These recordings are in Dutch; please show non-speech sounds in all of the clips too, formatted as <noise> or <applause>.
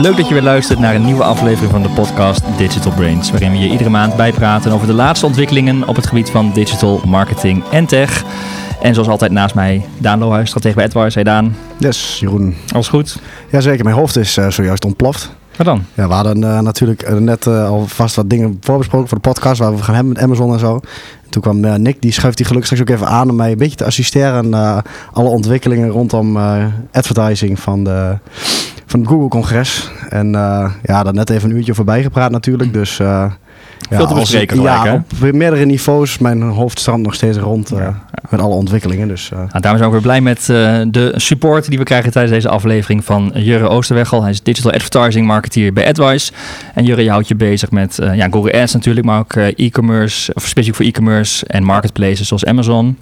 Leuk dat je weer luistert naar een nieuwe aflevering van de podcast Digital Brains, waarin we je iedere maand bijpraten over de laatste ontwikkelingen op het gebied van digital marketing en tech. En zoals altijd naast mij Daan Lohuis, stratege bij AdWise. Hey Daan. Yes, Jeroen. Alles goed? Jazeker, mijn hoofd is uh, zojuist ontploft. Wat dan? Ja, we hadden uh, natuurlijk uh, net al vast wat dingen voorbesproken voor de podcast waar we gaan hebben met Amazon en zo. Toen kwam Nick, die schuift die gelukkig straks ook even aan om mij een beetje te assisteren aan alle ontwikkelingen rondom advertising van, de, van het Google-congres. En ja, daar net even een uurtje voorbij gepraat natuurlijk, dus... Ja, Veel te bespreken Ja, op meerdere niveaus. Mijn hoofd strandt nog steeds rond uh, met alle ontwikkelingen. Dus, uh. nou, daarom zijn we weer blij met uh, de support die we krijgen tijdens deze aflevering van Jurre Oosterwegel. Hij is Digital Advertising Marketeer bij AdWise. En Jurre, je houdt je bezig met ja, Google Ads natuurlijk, maar ook e-commerce, of specifiek voor e-commerce en marketplaces zoals Amazon.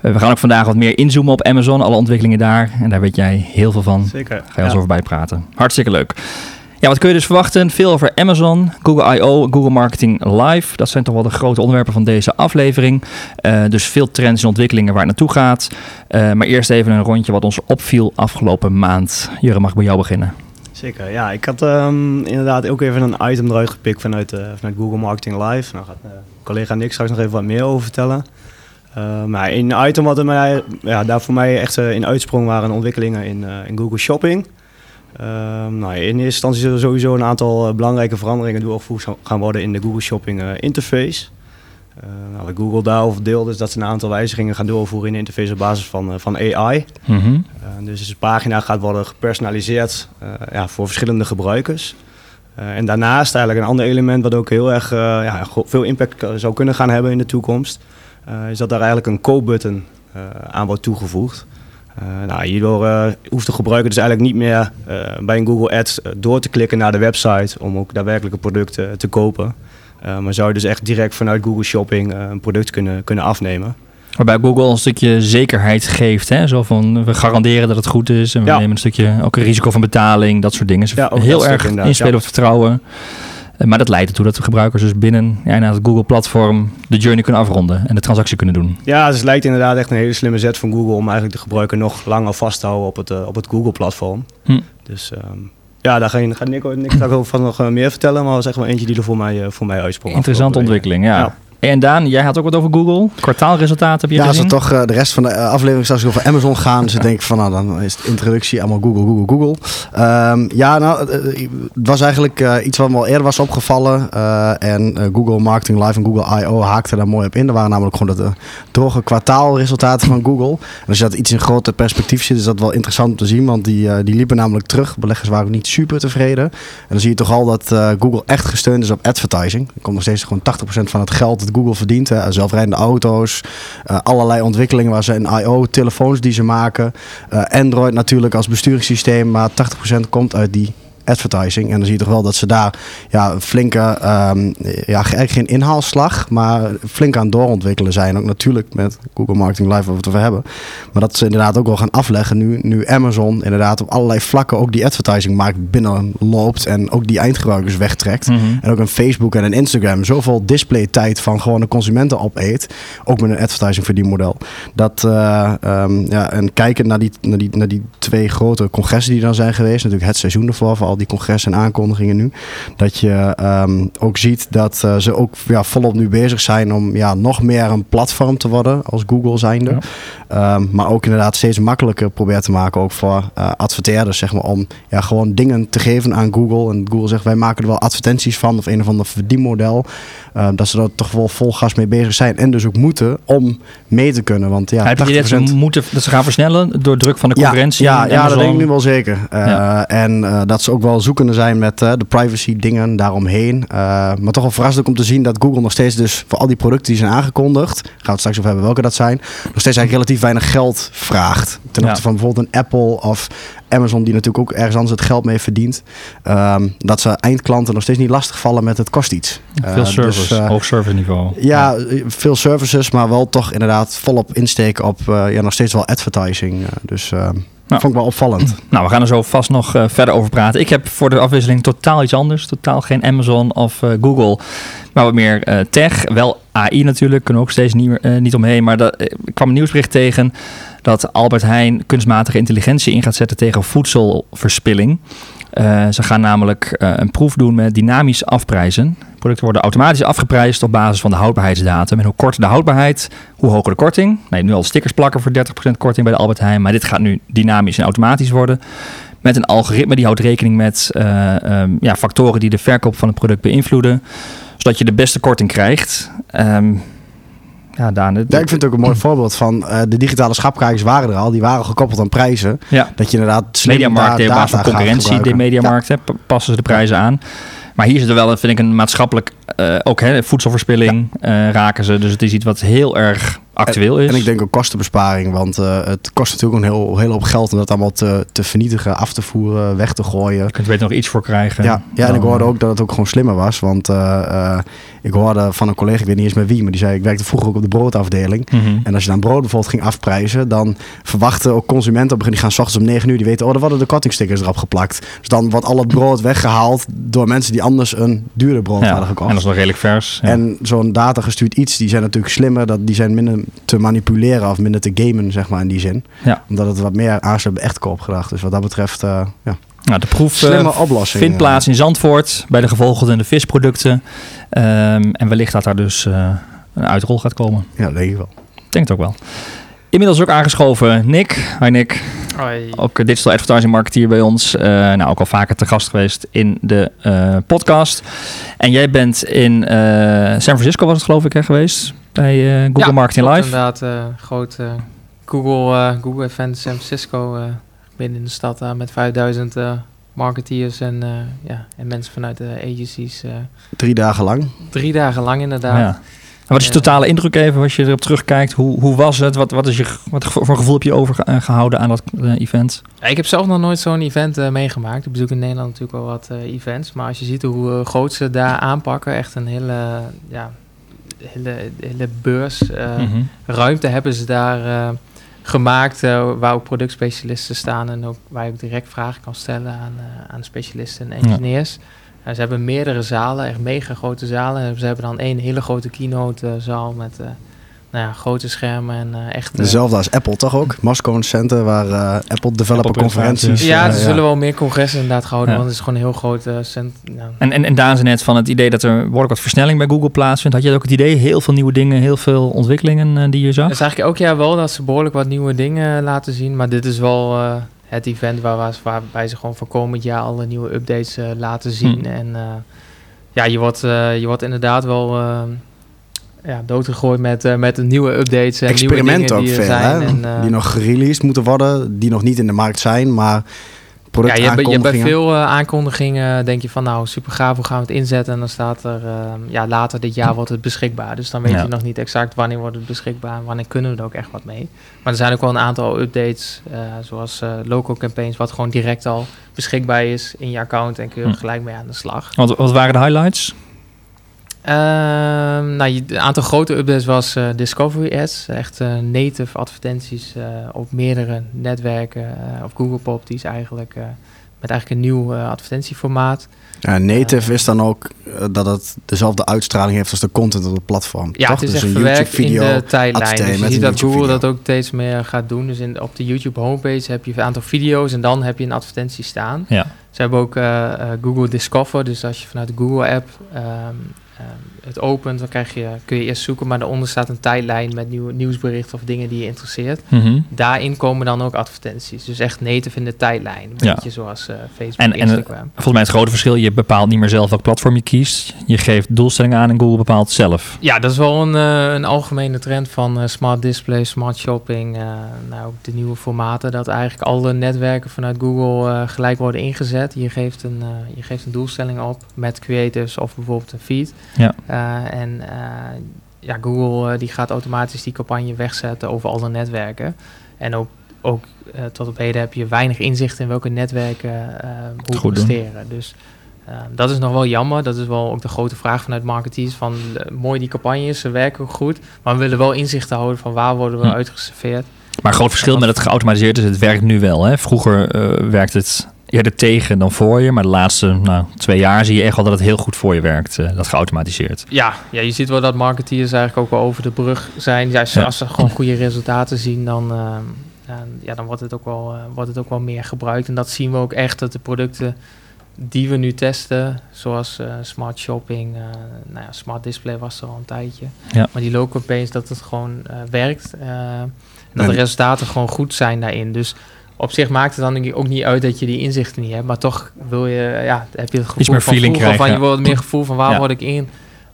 We gaan ook vandaag wat meer inzoomen op Amazon, alle ontwikkelingen daar. En daar weet jij heel veel van. Zeker. Ga je ons over bijpraten. Hartstikke leuk. Ja, wat kun je dus verwachten? Veel over Amazon, Google I.O., Google Marketing Live. Dat zijn toch wel de grote onderwerpen van deze aflevering. Uh, dus veel trends en ontwikkelingen waar het naartoe gaat. Uh, maar eerst even een rondje wat ons opviel afgelopen maand. Jurre, mag ik bij jou beginnen? Zeker, ja. Ik had um, inderdaad ook even een item eruit gepikt vanuit, uh, vanuit Google Marketing Live. Daar gaat collega Nick straks nog even wat meer over vertellen. Maar een item wat er mij, ja, daar voor mij echt in uitsprong waren ontwikkelingen in, in Google Shopping. Um, nou, in eerste instantie zullen er sowieso een aantal belangrijke veranderingen doorgevoerd gaan worden in de Google Shopping interface. Nou, wat Google daarover deelt is dat ze een aantal wijzigingen gaan doorvoeren in de interface op basis van, van AI. Mm -hmm. dus de pagina gaat worden gepersonaliseerd ja, voor verschillende gebruikers. en daarnaast eigenlijk een ander element wat ook heel erg ja, veel impact zou kunnen gaan hebben in de toekomst, is dat daar eigenlijk een co-button aan wordt toegevoegd. Uh, nou, hierdoor uh, hoeft de gebruiker dus eigenlijk niet meer uh, bij een Google Ads door te klikken naar de website om ook daadwerkelijke producten te kopen. maar zou je dus echt direct vanuit Google Shopping een product kunnen, kunnen afnemen. Waarbij Google een stukje zekerheid geeft. Hè? Zo van we garanderen dat het goed is. En we nemen een stukje ook een risico van betaling, dat soort dingen. Dus ja, heel erg inspelen op vertrouwen. Eh, maar dat leidt ertoe dat de gebruikers dus binnen ja, het Google-platform de journey kunnen afronden en de transactie kunnen doen. Ja, dus het lijkt inderdaad echt een hele slimme zet van Google om eigenlijk de gebruiker nog langer vast te houden op het, uh, op het Google-platform. Hm. Dus um, ja, daar gaat Nico, Nico van nog meer vertellen, maar dat is echt wel eentje die er voor mij, uh, voor mij uitsprong. Interessante ontwikkeling, ja. ja. En Daan, jij had ook wat over Google. Kwartaalresultaten heb je ja, gezien? Ja, als we toch uh, de rest van de uh, aflevering straks over Amazon gaan. Dus ik denk van, nou, dan is de introductie allemaal Google, Google, Google. Um, ja, nou, uh, het was eigenlijk iets wat me al eerder was opgevallen. en Google Marketing Live en Google I.O. haakten daar mooi op in. Er waren namelijk gewoon de droge kwartaalresultaten van Google. En als je dat iets in groter perspectief ziet, is dat wel interessant om te zien. Want die, die liepen namelijk terug. Beleggers waren ook niet super tevreden. En dan zie je toch al dat Google echt gesteund is op advertising. Er komt nog steeds gewoon 80% van het geld Google verdient. Hè. Zelfrijdende auto's, uh, allerlei ontwikkelingen waar ze in I.O. telefoons die ze maken. Uh, Android natuurlijk als besturingssysteem, maar 80% komt uit die advertising. En dan zie je toch wel dat ze daar ja, een flinke, um, ja, eigenlijk geen inhaalslag, maar flink aan doorontwikkelen zijn. Ook natuurlijk met Google Marketing Live, we het over hebben. Maar dat ze inderdaad ook wel gaan afleggen nu, nu Amazon inderdaad op allerlei vlakken ook die advertisingmarkt binnenloopt en ook die eindgebruikers wegtrekt. Mm -hmm. En ook een Facebook en een Instagram zoveel displaytijd van gewoon de consumenten opeet. Ook met een advertising verdienmodel. Dat, uh, um, ja, en kijken naar die, naar, die, naar die twee grote congressen die dan zijn geweest. Natuurlijk het seizoen ervoor, voor al die congressen en aankondigingen nu. Dat je um, ook ziet dat uh, ze ook ja, volop nu bezig zijn om ja, nog meer een platform te worden als Google zijnde. Ja. Um, maar ook inderdaad steeds makkelijker proberen te maken ook voor uh, adverteerders, zeg maar, om ja, gewoon dingen te geven aan Google. En Google zegt, wij maken er wel advertenties van of een of ander verdienmodel. Uh, dat ze er toch wel vol gas mee bezig zijn en dus ook moeten om mee te kunnen. Want ja, Heb je dit ze moeten dat ze gaan versnellen door druk van de concurrentie? Ja, ja, ja dat denk ik nu wel zeker. Ja. En dat ze ook wel zoekende zijn met uh, de privacy dingen daaromheen. Maar toch wel verrassend om te zien dat Google nog steeds dus voor al die producten die zijn aangekondigd, gaan we het straks over hebben welke dat zijn, nog steeds eigenlijk relatief weinig geld vraagt. Ten opzichte van bijvoorbeeld een Apple of Amazon, die natuurlijk ook ergens anders het geld mee verdient. Um, dat ze eindklanten nog steeds niet lastigvallen met het kost iets. Veel uh, service, dus, hoog service niveau. Ja, ja, veel services, maar wel toch inderdaad volop insteken op ja, nog steeds wel advertising. dus nou, vond ik wel opvallend. <clears throat> Nou, we gaan er zo vast nog uh, verder over praten. Ik heb voor de afwisseling totaal iets anders. Totaal geen Amazon of uh, Google. Maar wat meer uh, tech. Wel AI natuurlijk, kunnen we ook steeds niet, niet omheen. Maar dat, ik kwam een nieuwsbericht tegen dat Albert Heijn kunstmatige intelligentie in gaat zetten tegen voedselverspilling. Eh, ze gaan namelijk eh, een proef doen met dynamisch afprijzen. Producten worden automatisch afgeprijsd op basis van de houdbaarheidsdatum. En hoe korter de houdbaarheid, hoe hoger de korting. Nee, nu al stickers plakken voor 30% korting bij de Albert Heijn. Maar dit gaat nu dynamisch en automatisch worden. Met een algoritme die houdt rekening met eh, ehm, ja, factoren die de verkoop van het product beïnvloeden. Zodat je de beste korting krijgt. Ehm, ja, Daan, Ja, ik vind het ook een mooi voorbeeld van eh, de digitale schapkaartjes waren er al. Die waren gekoppeld aan prijzen. ja. Dat je inderdaad slim Mediamarkt da- deed op basis van concurrentie, de. Mediamarkt, p- passen ze de prijzen aan. Maar hier zit er wel, vind ik, een maatschappelijk, eh, ook hè, voedselverspilling eh, raken ze. Dus het is iets wat heel erg actueel is. En ik denk ook kostenbesparing, want eh, het kost natuurlijk een heel, heel hoop geld om dat allemaal te, te vernietigen, af te voeren, weg te gooien. je kunt er nog iets voor krijgen. Ja, ja en Dan, ik hoorde eh, ook dat het ook gewoon slimmer was. Want eh, ik hoorde van een collega, ik weet niet eens meer wie, maar die zei: Ik werkte vroeger ook op de broodafdeling. mhm. En als je dan brood bijvoorbeeld ging afprijzen, dan verwachten ook consumenten op een gegeven moment, die gaan s ochtends om 9 uur, die weten, oh, er worden de kortingstickers erop geplakt. Dus dan wordt al het brood weggehaald door mensen die anders een dure brood Ja, hadden en gekocht. dat is nog redelijk vers. Ja. En zo'n data gestuurd iets, die zijn natuurlijk slimmer, dat, die zijn minder te manipuleren of minder te gamen, zeg maar, in die zin. Ja. Omdat het wat meer aansluit bij echt koopgedrag. Dus wat dat betreft, eh ja, nou, de proef eh, vindt plaats in Zandvoort bij de gevolgde visproducten. Ehm, en wellicht dat daar dus eh, een uitrol gaat komen. Ja, dat denk ik wel. Ik denk het ook wel. Inmiddels ook aangeschoven Nick. Hi Nick. Hoi. Ook eh, digital advertising marketeer bij ons. Eh, nou, ook al vaker te gast geweest in de eh, podcast. En jij bent in eh, San Francisco was het geloof ik hè, geweest. Bij eh, Google Ja, Marketing Live. Inderdaad, eh groot eh, Google, eh, Google event San Francisco. eh, binnen in de stad daar met 5000 eh, marketeers en, eh, ja, en mensen vanuit de agencies. eh, Drie dagen lang. drie dagen lang inderdaad. Ja. En wat is je totale indruk even als je erop terugkijkt? Hoe, hoe was het? Wat, wat, is je, wat voor gevoel heb je overgehouden aan dat event? Ik heb zelf nog nooit zo'n event eh, meegemaakt. Ik bezoek in Nederland natuurlijk wel wat eh, events. Maar als je ziet hoe groot ze daar aanpakken, echt een hele, ja, hele, hele beurs. eh, Mhm. ruimte hebben ze daar eh, gemaakt eh, waar ook productspecialisten staan en ook waar je ook direct vragen kan stellen aan, aan specialisten en engineers. Ze hebben meerdere zalen, echt mega grote zalen. En ze hebben dan één hele grote keynote eh, zaal met nou ja, grote schermen en eh, echt... eh, Dezelfde als Apple toch ook? Moscow Center, waar eh, Apple developer Apple conferenties... ja, er zullen wel meer congressen inderdaad gehouden, Ja. want het is gewoon een heel groot cent. ja. En, en, en Daan zei net van het idee dat er behoorlijk wat versnelling bij Google plaatsvindt. Had je ook het idee, heel veel nieuwe dingen, heel veel ontwikkelingen die je zag? Het is eigenlijk elk jaar wel dat ze behoorlijk wat nieuwe dingen laten zien. Maar dit is wel eh, het event waar, waar, waarbij ze gewoon voor komend jaar alle nieuwe updates laten zien. Hm. En eh, ja, je wordt, eh, je wordt inderdaad wel eh, ja, doodgegooid met, eh, met nieuwe updates en nieuwe experimenten dingen ook die veel, zijn. hè? En, eh, die nog gereleased moeten worden, die nog niet in de markt zijn, maar ja, je hebt, je hebt bij veel eh, aankondigingen denk je van nou super gaaf, hoe gaan we het inzetten? En dan staat er eh, ja, later dit jaar wordt het beschikbaar. Dus dan weet Ja. je nog niet exact wanneer wordt het beschikbaar en wanneer kunnen we er ook echt wat mee. Maar er zijn ook wel een aantal updates, eh, zoals eh local campaigns, wat gewoon direct al beschikbaar is in je account en kun je er Hm. gelijk mee aan de slag. Wat, wat waren de highlights? Ehm, nou, een aantal grote updates was eh, Discovery Ads. Echt eh, native advertenties eh, op meerdere netwerken. eh op Google Pop, die is eigenlijk eh, met eigenlijk een nieuw eh, advertentieformaat. Ja, native is dan ook dat het dezelfde uitstraling heeft als de content op het platform. Ja, toch? het is Dus echt een verwerkt in YouTube-video de tijdlijn. adverteren Dus je met ziet dat Google YouTube-video. dat ook steeds meer gaat doen. Dus in, op de YouTube homepage heb je een aantal video's en dan heb je een advertentie staan. Ja. Ze hebben ook Google Discover. Dus als je vanuit de Google app ehm, um, het opent, dan krijg je, kun je eerst zoeken. Maar daaronder staat een tijdlijn met nieuw, nieuwsberichten of dingen die je interesseert. Mhm. Daarin komen dan ook advertenties. Dus echt native in de tijdlijn. Een Ja. beetje zoals eh, Facebook, En- en, eh, Instagram. Volgens mij het grote verschil, je bepaalt niet meer zelf welk platform je kiest. Je geeft doelstellingen aan en Google bepaalt zelf. Ja, dat is wel een, eh, een algemene trend van smart display, smart shopping. nou, ook de nieuwe formaten. Dat eigenlijk alle netwerken vanuit Google gelijk worden ingezet. Je geeft, een, je geeft een doelstelling op met creators of bijvoorbeeld een feed. Ja. Eh, en eh, ja, Google eh, die gaat automatisch die campagne wegzetten over alle netwerken. En ook, ook tot op heden heb je weinig inzicht in welke netwerken hoe presteren. Dus eh, dat is nog wel jammer. Dat is wel ook de grote vraag vanuit marketeers. Van mooi die campagnes, ze werken ook goed. Maar we willen wel inzicht houden van waar worden we Hm. uitgeserveerd. Maar een groot verschil met het geautomatiseerd is, het werkt nu wel. Hè? Vroeger eh werkt het eerder tegen dan voor je. Maar de laatste nou, twee jaar zie je echt wel dat het heel goed voor je werkt, eh, dat geautomatiseerd. Ja, ja, je ziet wel dat marketeers eigenlijk ook wel over de brug zijn. Ja, als, Ja. als ze gewoon goede resultaten zien, dan, eh, ja, dan wordt, het ook wel, eh, wordt het ook wel meer gebruikt. En dat zien we ook echt, dat de producten die we nu testen, zoals smart shopping, nou ja, smart display was er al een tijdje. Ja. Maar die low campaigns, dat het gewoon werkt. en dat de resultaten gewoon goed zijn daarin. Dus op zich maakt het dan ook niet uit dat je die inzichten niet hebt. Maar toch wil je, ja, heb je het gevoel meer van feeling van je wil meer gevoel van waar word ik in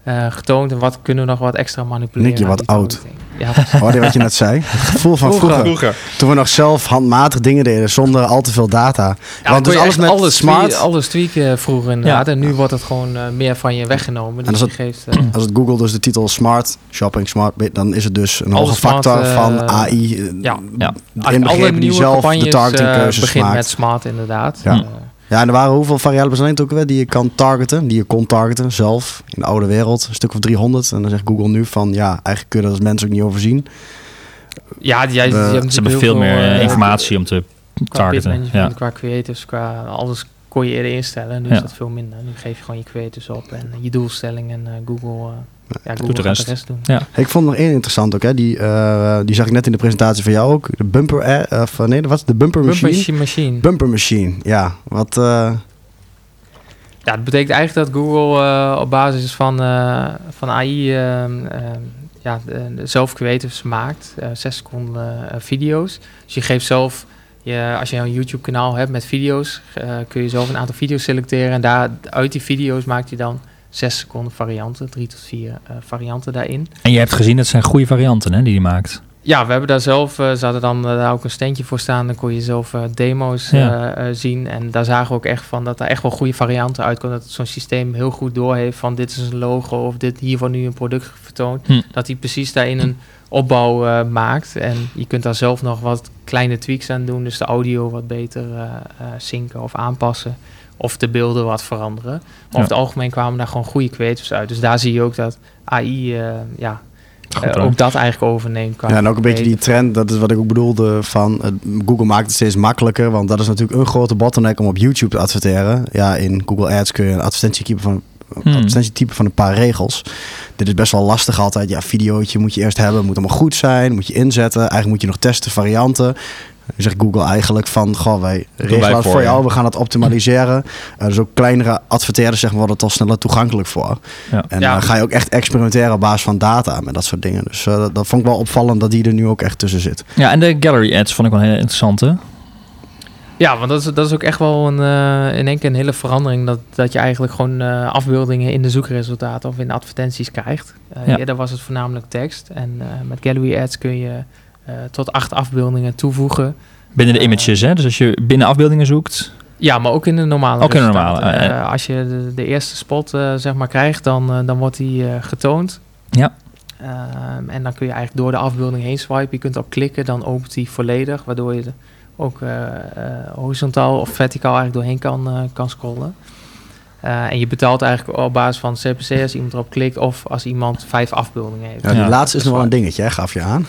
eh, getoond en wat kunnen we nog wat extra manipuleren. Nick, je aan wordt die oud. Ja, <laughs> Hoorde je wat je net zei? Het gevoel van vroeger. Toen we nog zelf handmatig dingen deden zonder al te veel data. Ja, Want dus alles met alles smart- Tweaken, alles tweaken vroeger inderdaad. En nu wordt het gewoon eh, meer van je weggenomen. En Dus als je geeft... <clears throat> eh, Als het Google dus de titel smart shopping smart, dan is het dus een hoge factor van AI. ja. Ja. Inbegrepen die zelf de targetingkeuzes begint maakt. met smart inderdaad. Ja. Ja, en er waren hoeveel variabelen zijn het ook weer die je kan targeten, die je kon targeten zelf in de oude wereld, een stuk of 300. En dan zegt Google nu van ja, eigenlijk kun je dat als mensen ook niet overzien. ja, die, jij, We- die hebben Ze hebben veel meer eh, eh, informatie om te Qua targeten. pitmanagement, Ja. qua creatives, qua alles kon je eerder instellen. Nu Ja. is dat veel minder. Nu geef je gewoon je creatives op en je doelstelling en eh, Google, ja, Doet de rest. de rest doen. Ja. Ik vond nog één interessant ook, hè. Die, eh, die zag ik net in de presentatie van jou ook. De bumper, eh, of nee, wat? De bumper Bumper machine. machine. machine. Bumper machine, ja. Wat, eh, Ja, dat betekent eigenlijk dat Google eh, op basis van, eh, van AI ehm, ehm, ja, zelf creatives maakt. eh, zes seconden eh, video's. Dus je geeft zelf, je, als je een YouTube kanaal hebt met video's, kun je zelf een aantal video's selecteren. En daar, uit die video's maakt hij dan zes seconden varianten, drie tot vier eh, varianten daarin. En je hebt gezien, dat zijn goede varianten hè, die hij maakt. Ja, we hebben daar zelf, eh ze hadden dan eh, daar ook een standje voor staan. Dan kon je zelf demo's Ja. zien. En daar zagen we ook echt van dat er echt wel goede varianten uitkomen. Dat zo'n systeem heel goed doorheeft van dit is een logo of dit hier wordt nu een product vertoond. Hm. Dat hij precies daarin een opbouw maakt. En je kunt daar zelf nog wat kleine tweaks aan doen. Dus de audio wat beter eh, synken of aanpassen. Of de beelden wat veranderen. Maar Ja. over het algemeen kwamen daar gewoon goede creatives uit. Dus daar zie je ook dat AI eh, ja, eh, ook dat eigenlijk overneemt. qua ja, en ook een beetje die trend, dat is wat ik ook bedoelde van eh, Google maakt het steeds makkelijker, want dat is natuurlijk een grote bottleneck om op YouTube te adverteren. Ja, in Google Ads kun je een advertentie van Hmm. advertentie typen van een paar regels. Dit is best wel lastig altijd. Ja, videootje moet je eerst hebben, moet allemaal goed zijn, moet je inzetten. Eigenlijk moet je nog testen, varianten. Zegt Google eigenlijk van, goh, wij regelen het voor je. jou, we gaan het optimaliseren. <laughs> Eh, dus ook kleinere adverteerders zeg maar, worden het al sneller toegankelijk voor. Ja. En Ja. dan ga je ook echt experimenteren op basis van data met dat soort dingen. Dus eh, dat, dat vond ik wel opvallend dat die er nu ook echt tussen zit. Ja, en de gallery ads vond ik wel heel interessant, hè? Ja, want dat is, dat is ook echt wel een, eh, in één keer een hele verandering. Dat, dat je eigenlijk gewoon eh, afbeeldingen in de zoekresultaten of in de advertenties krijgt. Eh Ja. Eerder was het voornamelijk tekst. En eh, met Gallery Ads kun je eh, tot acht afbeeldingen toevoegen. Binnen de Eh, images, hè? Dus als je binnen afbeeldingen zoekt. Ja, maar ook in de normale Ook in de normale, eh, Eh, als je de, de eerste spot eh, zeg maar krijgt, dan, eh, dan wordt die eh, getoond. Ja. Ehm, en dan kun je eigenlijk door de afbeelding heen swipen. Je kunt op klikken, dan opent die volledig. Waardoor je er ook eh, eh, horizontaal of verticaal eigenlijk doorheen kan, eh, kan scrollen. Eh, en je betaalt eigenlijk op basis van CPC als iemand erop klikt of als iemand vijf afbeeldingen heeft. Ja, die Ja. laatste is nog wel een dingetje, hè, gaf je aan.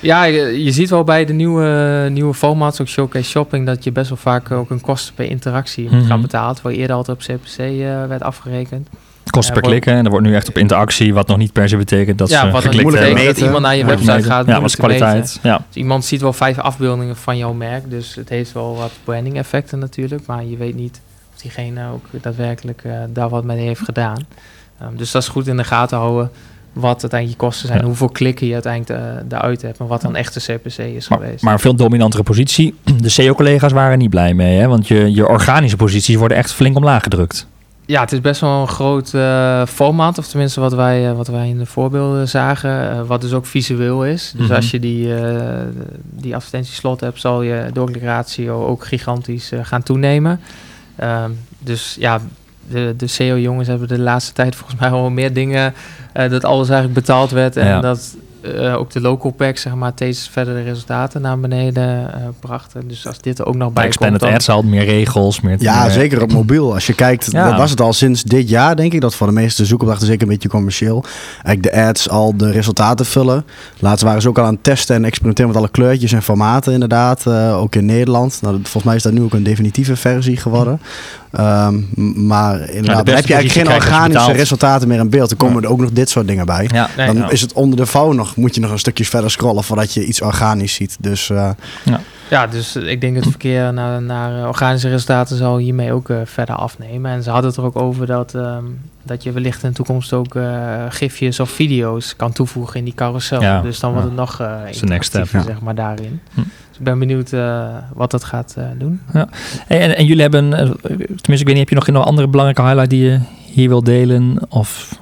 Ja, je, je ziet wel bij de nieuwe, nieuwe formats, ook Showcase Shopping, dat je best wel vaak ook een kosten per interactie Mhm. gaan betalen. Terwijl eerder altijd op CPC eh, werd afgerekend. Kosten Ja, per klikken. En er wordt nu echt op interactie, wat nog niet per se betekent dat ja, ze wat geklikt moeilijk hebben. dat iemand naar je website gaat. Ja, wat is kwaliteit? Ja. Dus iemand ziet wel vijf afbeeldingen van jouw merk, dus het heeft wel wat branding effecten natuurlijk, maar je weet niet of diegene ook daadwerkelijk eh, daar wat mee heeft gedaan. Ehm, dus dat is goed in de gaten houden wat uiteindelijk je kosten zijn, Ja. hoeveel klikken je uiteindelijk eh, daaruit hebt en wat dan echt de CPC is Maar, geweest. maar een veel dominantere positie. <clears throat> De SEO-collega's waren niet blij mee, hè? Want je, je organische posities worden echt flink omlaag gedrukt. Ja, het is best wel een groot eh, format, of tenminste wat wij, eh, wat wij in de voorbeelden zagen, wat dus ook visueel is. Dus Mhm. als je die, die advertentieslot hebt, zal je doorklikratio ook gigantisch gaan toenemen. Ehm, dus ja, de, de SEO-jongens hebben de laatste tijd volgens mij wel meer dingen, eh, dat alles eigenlijk betaald werd en Ja. dat eh, ook de local pack, zeg maar, steeds verder de resultaten naar beneden eh, brachten. Dus als dit er ook nog bij komt, Expanded ads al, meer regels, meer... Ja, meer- zeker op mobiel. Als je kijkt, Ja. dat was het al sinds dit jaar, denk ik. Dat voor de meeste zoekopdrachten, zeker een beetje commercieel, eigenlijk de ads al de resultaten vullen. Laatst waren ze ook al aan het testen en experimenteren met alle kleurtjes en formaten, inderdaad. eh, ook in Nederland. Nou, volgens mij is dat nu ook een definitieve versie geworden. Ehm, maar inderdaad, dan heb je eigenlijk geen organische resultaten meer in beeld. Dan komen er ook nog dit soort dingen bij. Ja, Nee, Dan ja. is het onder de vouw nog nog, moet je nog een stukje verder scrollen voordat je iets organisch ziet. Dus uh, ja, dus ik denk dat het verkeer naar, naar organische resultaten zal hiermee ook uh, verder afnemen. En ze hadden het er ook over dat, um, dat je wellicht in de toekomst ook uh, gifjes of video's kan toevoegen in die carousel. Ja, dus dan wordt het nog uh, interactiever, zeg maar, daarin. Hm. Dus ik ben benieuwd wat dat gaat doen. Ja. En, en, jullie hebben, tenminste ik weet niet, heb je nog een andere belangrijke highlight die je hier wil delen? Of...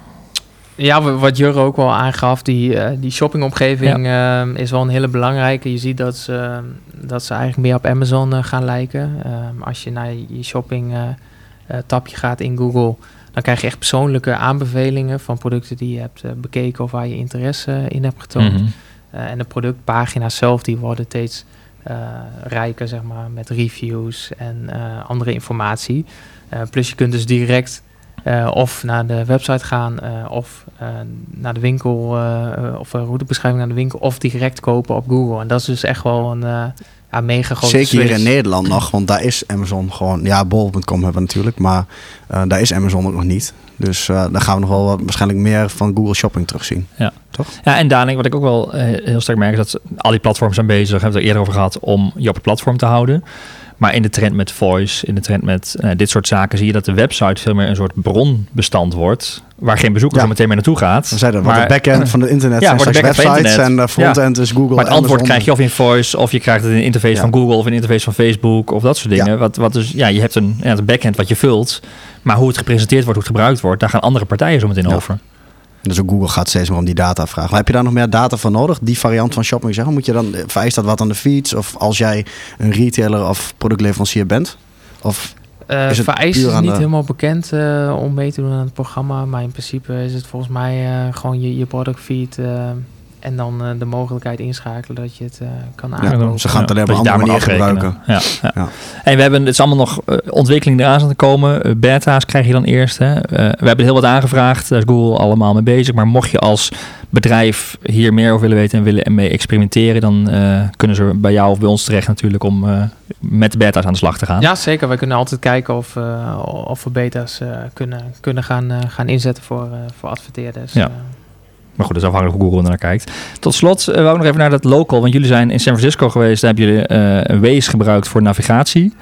Ja, wat Jurre ook wel aangaf, die, uh, die shoppingomgeving ja. uh, is wel een hele belangrijke. Je ziet dat ze, dat ze eigenlijk meer op Amazon uh, gaan lijken. Ehm, als je naar je shopping eh, tapje gaat in Google, dan krijg je echt persoonlijke aanbevelingen van producten die je hebt bekeken of waar je interesse in hebt getoond. Mm -hmm. en de productpagina's zelf, die worden steeds rijker, zeg maar, met reviews en andere informatie. plus je kunt dus direct uh, of naar de website gaan, uh, of uh, naar de winkel, of een routebeschrijving naar de winkel, of direct kopen op Google. En dat is dus echt wel een ja, mega grote Zeker switch. hier in Nederland nog, want daar is Amazon gewoon, ja, bol.com hebben we natuurlijk, maar daar is Amazon ook nog niet. Dus daar gaan we nog wel wat, waarschijnlijk meer van Google Shopping terugzien. Ja, toch? Ja, en Danik, wat ik ook wel heel sterk merk, is dat al die platforms zijn bezig, hebben we het er eerder over gehad, om je op het platform te houden. Maar in de trend met voice, in de trend met uh, dit soort zaken, zie je dat de website veel meer een soort bronbestand wordt. Waar geen bezoeker Ja. zo meteen meer naartoe gaat. We zeiden, maar, de backend van het internet <laughs> Ja, zijn de websites internet. en de frontend is Google. maar het antwoord krijg je of in voice, of je krijgt het in een interface Ja. van Google of in een interface van Facebook of dat soort dingen. Ja. Wat, wat dus, ja, je hebt een, ja, een backend wat je vult. Maar hoe het gepresenteerd wordt, hoe het gebruikt wordt, daar gaan andere partijen zo meteen over. Dus ook Google gaat steeds meer om die data vragen. Maar heb je daar nog meer data voor nodig? Die variant van shopping zeggen? Moet je dan, vereist dat wat aan de feeds? Of als jij een retailer of productleverancier bent? Of Uh, Is het is niet de- helemaal bekend eh, om mee te doen aan het programma. Maar in principe is het volgens mij eh, gewoon je, je product feed eh, en dan eh, de mogelijkheid inschakelen dat je het eh, kan Ja, aankopen. ze gaan het alleen op dat een je andere manier gebruiken. Ja, ja. Ja. En we hebben, het is allemaal nog eh, ontwikkeling eraan aan te komen. Beta's krijg je dan eerst. Hè. Eh, we hebben heel wat aangevraagd. Daar is Google allemaal mee bezig. Maar mocht je als bedrijf hier meer over willen weten en willen mee experimenteren, dan eh, kunnen ze bij jou of bij ons terecht natuurlijk om eh, met de beta's aan de slag te gaan. Ja, zeker. Wij kunnen altijd kijken of, eh, of we beta's eh, kunnen, kunnen gaan, eh, gaan inzetten voor, eh, voor adverteerders. Ja. Maar goed, dat is afhankelijk hoe Google er naar kijkt. Tot slot, uh, wou ik nog even naar dat local. Want jullie zijn in San Francisco geweest. Daar hebben jullie eh, Waze gebruikt voor navigatie.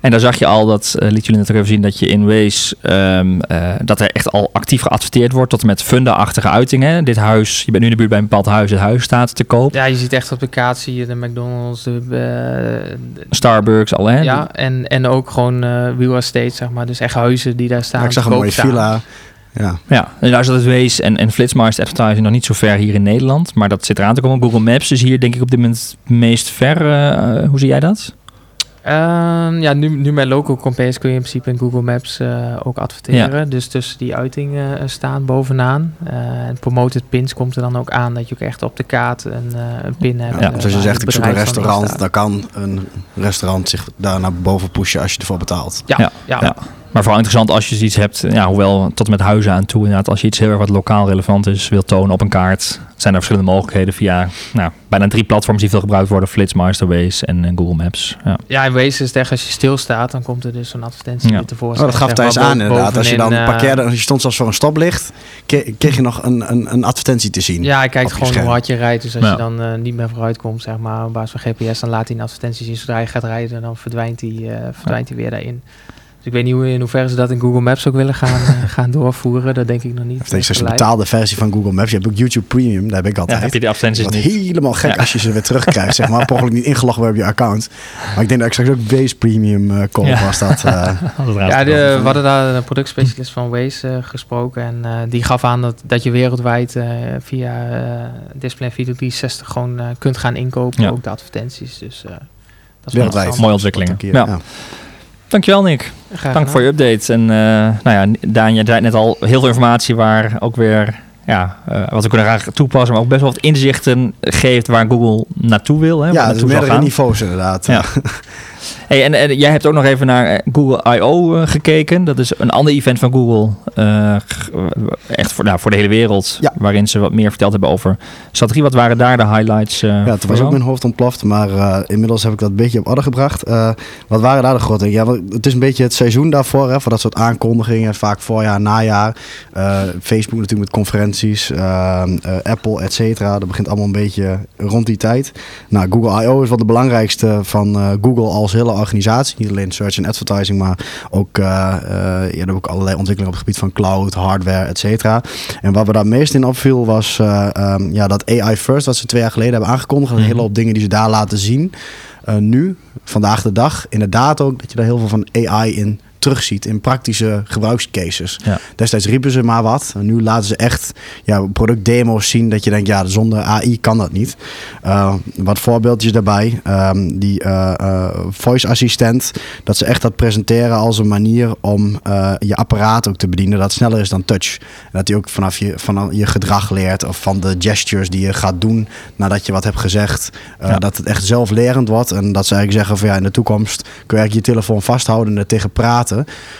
En daar zag je al, dat eh, liet jullie net ook even zien, dat je in Waze, ehm, eh, dat er echt al actief geadverteerd wordt tot en met funda-achtige uitingen. Dit huis, je bent nu in de buurt bij een bepaald huis, het huis staat te koop. ja, je ziet echt op de kaart zie je de McDonald's, de, Starbucks, al hè? ja, en, en ook gewoon real estate, zeg maar. Dus echt huizen die daar staan. Ja, ik zag te een koop mooie staan. villa. Ja. Ja, en daar zat het Waze en, en Flitsmeister Advertising nog niet zo ver hier in Nederland. Maar dat zit eraan te komen. Google Maps is hier denk ik op dit moment het meest ver. eh, hoe zie jij dat? Ehm, ja, nu, nu met Local Compares kun je in principe in Google Maps eh, ook adverteren. Dus tussen die uitingen eh, staan bovenaan. Eh, en promoted pins komt er dan ook aan dat je ook echt op de kaart een, eh, een pin hebt. Ja, dus als je zegt ik zoek een restaurant, dan kan een restaurant zich daar naar boven pushen als je ervoor betaalt. Ja, Ja, ja, ja. Maar vooral interessant als je iets hebt, ja, hoewel tot en met huizen aan toe. Inderdaad, als je iets heel erg wat lokaal relevant is, wil tonen op een kaart, zijn er verschillende mogelijkheden via nou, bijna drie platforms die veel gebruikt worden: Flitsmeister, Waze en, en Google Maps. Ja. Ja, in wezen is het echt als je stilstaat, dan komt er dus zo'n advertentie Ja. tevoorschijn. Oh, dat gaf Thijs aan inderdaad. Als je dan eh, parkeerde, als je stond zelfs voor een stoplicht, kreeg je nog een, een, een advertentie te zien. Ja, hij kijkt gewoon hoe hard je rijdt. Dus als Ja. je dan eh, niet meer vooruit komt, zeg maar, op basis van GPS, dan laat hij een advertentie zien. Zodra je gaat rijden, dan verdwijnt hij, eh, verdwijnt hij weer daarin. Dus ik weet niet hoe, in hoeverre ze dat in Google Maps ook willen gaan, <laughs> eh, gaan doorvoeren. Dat denk ik nog niet. Of een betaalde versie van Google Maps. Je hebt ook YouTube Premium, daar heb ik Ja, altijd. heb je die advertenties niet? helemaal gek Ja. als je ze weer terugkrijgt, zeg maar. <laughs> Ongeluk niet ingelogd wordt op je account. Maar ik denk dat ik straks ook Waze Premium eh Ja. was dat. eh, <laughs> Ja, de, we hadden daar een productspecialist van Waze eh, gesproken. En eh, die gaf aan dat, dat je wereldwijd eh, via eh Display en Video 360 gewoon eh, kunt gaan inkopen. Ja. Ook de advertenties. Dus eh, dat is Wereldwijd. interessant. Mooie ontwikkelingen. wat ik hier- Ja. Dankjewel Nick. Graag Dank voor je update. En eh, nou ja, Daan, je zei net al heel veel informatie waar ook weer, ja, eh, wat we kunnen graag toepassen, maar ook best wel wat inzichten geeft waar Google naartoe wil. Hè, waar Ja, naartoe zal meerdere gaan. niveaus inderdaad. Ja. <laughs> Hey, en, en jij hebt ook nog even naar eh, Google I.O. eh, gekeken. Dat is een ander event van Google. eh, echt voor, nou, voor de hele wereld. Ja. Waarin ze wat meer verteld hebben over strategie. Wat waren daar de highlights? Ja, toen voor was ook mijn hoofd ontploft, maar inmiddels heb ik dat een beetje op orde gebracht. Wat waren daar de grote dingen? Ja, het is een beetje het seizoen daarvoor, hè, voor dat soort aankondigingen. Vaak voorjaar, najaar. Facebook natuurlijk met conferenties, Apple, et cetera. Dat begint allemaal een beetje rond die tijd. Nou, Google I.O. is wel de belangrijkste van Google als hele organisatie. Niet alleen search en advertising, maar ook, eh eh, ja, ook allerlei ontwikkelingen op het gebied van cloud, hardware, et cetera. En wat we daar meest in opviel was eh, ehm, ja, dat AI First, wat ze twee jaar geleden hebben aangekondigd. Een Mhm. hele hoop dingen die ze daar laten zien. Nu, vandaag de dag, inderdaad ook dat je daar heel veel van AI in terugziet in praktische gebruikscases. Ja. Destijds riepen ze maar wat. En nu laten ze echt ja, productdemo's zien dat je denkt, ja, zonder AI kan dat niet. Eh, wat voorbeeldjes daarbij. Ehm, die eh, voice assistent, dat ze echt dat presenteren als een manier om je apparaat ook te bedienen dat sneller is dan touch. En dat hij ook vanaf je, vanaf je gedrag leert of van de gestures die je gaat doen nadat je wat hebt gezegd. Ja. Dat het echt zelflerend wordt. En dat ze eigenlijk zeggen van ja, in de toekomst kun je eigenlijk je telefoon vasthouden en er tegen praten.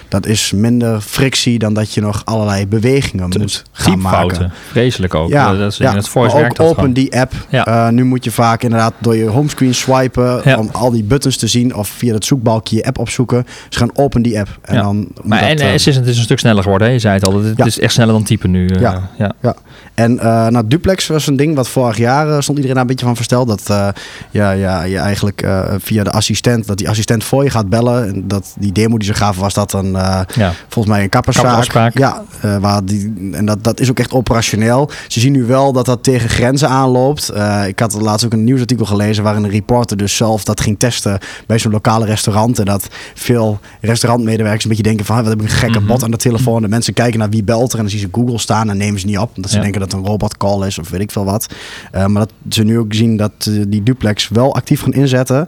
Dat is minder frictie dan dat je nog allerlei bewegingen moet gaan maken. Vreselijk ook. Ja, Eh, dat is, in het voice werkt ook dat open die app. Eh, nu moet je vaak inderdaad door je homescreen swipen om al die buttons te zien of via het zoekbalkje je app opzoeken. Dus gaan open die app. En dan Maar en eh, Assistant is een stuk sneller geworden. Hè? Je zei het al. Het is echt sneller dan typen nu. eh, Ja. ja. En eh nou, duplex was een ding wat vorig jaar eh, stond iedereen daar een beetje van versteld. Dat eh, ja, ja, je eigenlijk eh, via de assistent, dat die assistent voor je gaat bellen. En dat die demo die ze gaven was dat een, eh, Ja. volgens mij een kapperszaak. Ja, eh, waar die, en dat, dat is ook echt operationeel. Ze zien nu wel dat dat tegen grenzen aanloopt. Eh, ik had laatst ook een nieuwsartikel gelezen waarin een reporter dus zelf dat ging testen bij zo'n lokale restaurant. En dat veel restaurantmedewerkers een beetje denken van, "Huh, wat heb ik een gekke Mhm. bot aan de telefoon. De mensen kijken naar wie belt er en dan zien ze Google staan en nemen ze niet op. Omdat ze Ja. denken dat het een robotcall is of weet ik veel wat. Maar dat ze nu ook zien dat die duplex wel actief gaan inzetten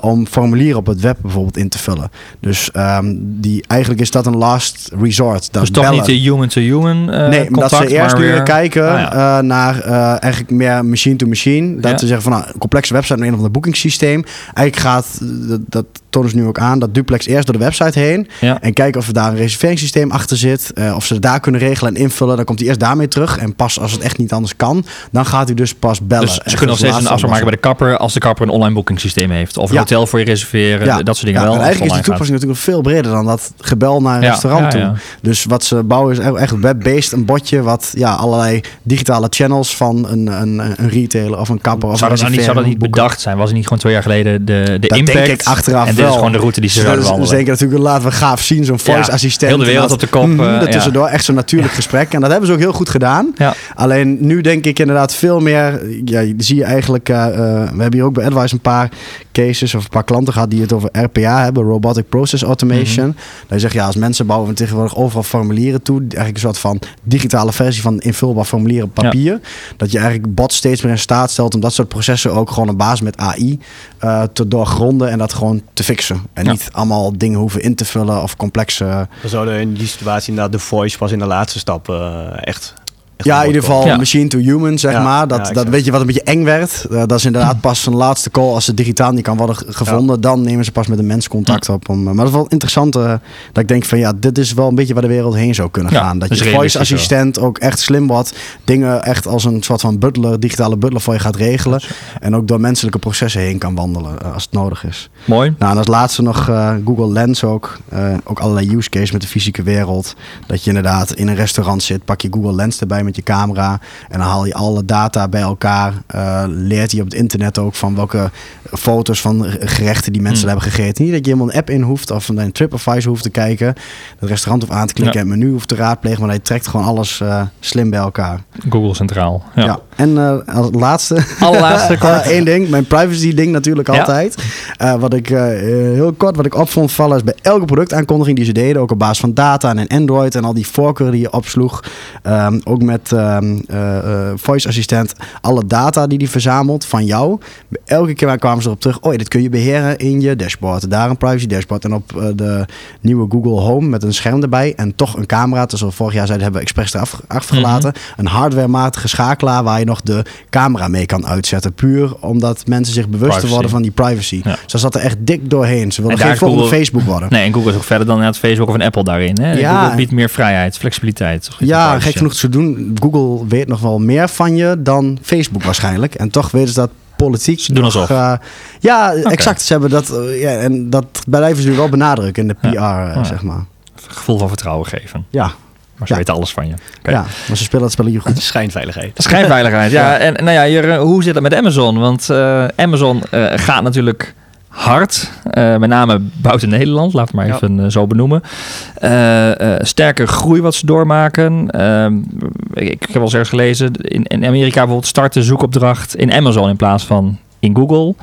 om formulieren op het web bijvoorbeeld in te vullen. Dus die, eigenlijk is dat een last resort. Dat Dus toch bellen. niet de human-to-human eh Nee, contact, dat ze eerst weer... kijken Ah, ja. eh, naar eh, eigenlijk meer machine-to-machine. Dat Ja. ze zeggen van nou, een complexe website met een of ander boekingssysteem. Eigenlijk gaat, dat, dat tonen ze nu ook aan, dat duplex eerst door de website heen. Ja. En kijken of er daar een reserveringssysteem achter zit. eh, of ze het daar kunnen regelen en invullen. Dan komt hij eerst daarmee terug. En pas als het echt niet anders kan, dan gaat hij dus pas bellen. Dus ze kunnen nog steeds een afspraak maken bij de kapper als de kapper een online boekingssysteem heeft. Of een Ja. hotel voor je reserveren, dat soort dingen Ja, wel. en eigenlijk is gaat. toepassing natuurlijk nog veel breder dan dat gebel naar een Ja, restaurant ja, toe. ja. Dus wat ze bouwen is echt- web-based een botje wat ja, allerlei digitale channels van een, een, een retailer of een kapper of Zou een dat, nou niet, zou dat niet bedacht zijn? Was het niet gewoon twee jaar geleden de, de Dat impact? denk ik achteraf en wel. is gewoon de route die ze Ze, zouden wandelen. denken natuurlijk, laten we gaaf zien, zo'n voice Ja, assistent. heel de wereld op de kop, mhm, eh, ja. Daartussendoor, echt zo'n natuurlijk gesprek. En dat hebben ze ook heel goed gedaan. Alleen nu denk ik inderdaad veel meer. Ja, je- zie je eigenlijk. eh, eh, we hebben hier ook bij Advice een paar cases of een paar klanten gehad die het over RPA hebben, Robotic Process Automation. Mhm. Dat je zegt, ja, als mensen bouwen we tegenwoordig overal formulieren toe. Eigenlijk een soort van digitale versie van invulbaar formulieren op papier. Dat je eigenlijk bots steeds meer in staat stelt om dat soort processen ook gewoon op basis met AI eh, te doorgronden en dat gewoon te fixen. En Ja. niet allemaal dingen hoeven in te vullen of complexe. Dan zouden in die situatie inderdaad de voice pas in de laatste stap eh, echt, echt Ja, in ieder geval. Ja. machine to human, zeg Ja, maar. Dat, ja, dat weet je wat een beetje eng werd. Eh, dat is inderdaad pas een laatste call als het digitaal niet kan worden ge- gevonden. Dan nemen ze pas met een mens contact op. Om, eh, maar dat is wel interessant. eh, dat ik denk van ja, dit is wel een beetje waar de wereld heen zou kunnen Ja, gaan. Dat dus je voice assistent ook echt slim wordt. Dingen echt als een soort van butler, digitale butler voor je gaat regelen. En ook door menselijke processen heen kan wandelen als het nodig is. Mooi. Nou, en als laatste nog eh, Google Lens ook. Eh, ook allerlei use case met de fysieke wereld. Dat je inderdaad in een restaurant zit, pak je Google Lens erbij met je camera. En dan haal je alle data bij elkaar. Eh, leert hij op het internet ook van welke foto's van gerechten die mensen Hmm. hebben gegeten. Niet dat je helemaal een app in hoeft of een TripAdvisor hoeft te kijken. Het restaurant hoeft aan te klikken Ja. en het menu hoeft te raadplegen. Maar hij trekt gewoon alles eh, slim bij elkaar. Google Centraal. Ja. Ja. En eh, als laatste, Allerlaatste <laughs> kort. Eén ding, mijn privacy ding natuurlijk Ja. altijd. Eh, wat ik eh, heel kort, wat ik op vond vallen is bij elke productaankondiging die ze deden, ook op basis van data en Android en al die voorkeuren die je opsloeg, ehm, ook met ehm, eh, eh, voice assistent, alle data die die verzamelt van jou. Elke keer kwamen ze erop terug, oh dit kun je beheren in je dashboard. Daar een privacy dashboard en op eh, de nieuwe Google Home met een scherm erbij en toch een camera. Dus we vorig jaar zeiden, hebben we expres eraf afgelaten. Een hardwarematige schakelaar waar je je nog de camera mee kan uitzetten. Puur omdat mensen zich bewust Privacy. worden van die privacy. Ja. Ze zat er echt dik doorheen. Ze wilden geen volgende Google- Facebook worden. Nee, en Google is ook verder dan net Facebook of een Apple daarin. Hè? Ja. Google biedt meer vrijheid, flexibiliteit. Ja, gek genoeg te doen. Google weet nog wel meer van je dan Facebook waarschijnlijk. En toch weten ze dat politiek. Ze doen alsof. eh, ja, exact. Ze hebben dat. eh, ja, en dat blijven ze nu wel benadrukken in de PR, Ja. eh, Ja. zeg maar. Gevoel van vertrouwen geven. Ja, Maar ze Ja. weten alles van je. Oké. ja, maar ze spelen dat spelletje goed. <laughs> Schijnveiligheid. Schijnveiligheid, ja. En nou ja, hoe zit het met Amazon? Want eh, Amazon eh, gaat natuurlijk hard. eh, met name buiten Nederland, laat het maar Ja. even zo benoemen. Eh, eh, sterke groei wat ze doormaken. Ehm, ik, ik heb wel eens ergens gelezen, in, in Amerika bijvoorbeeld start de zoekopdracht in Amazon in plaats van in Google.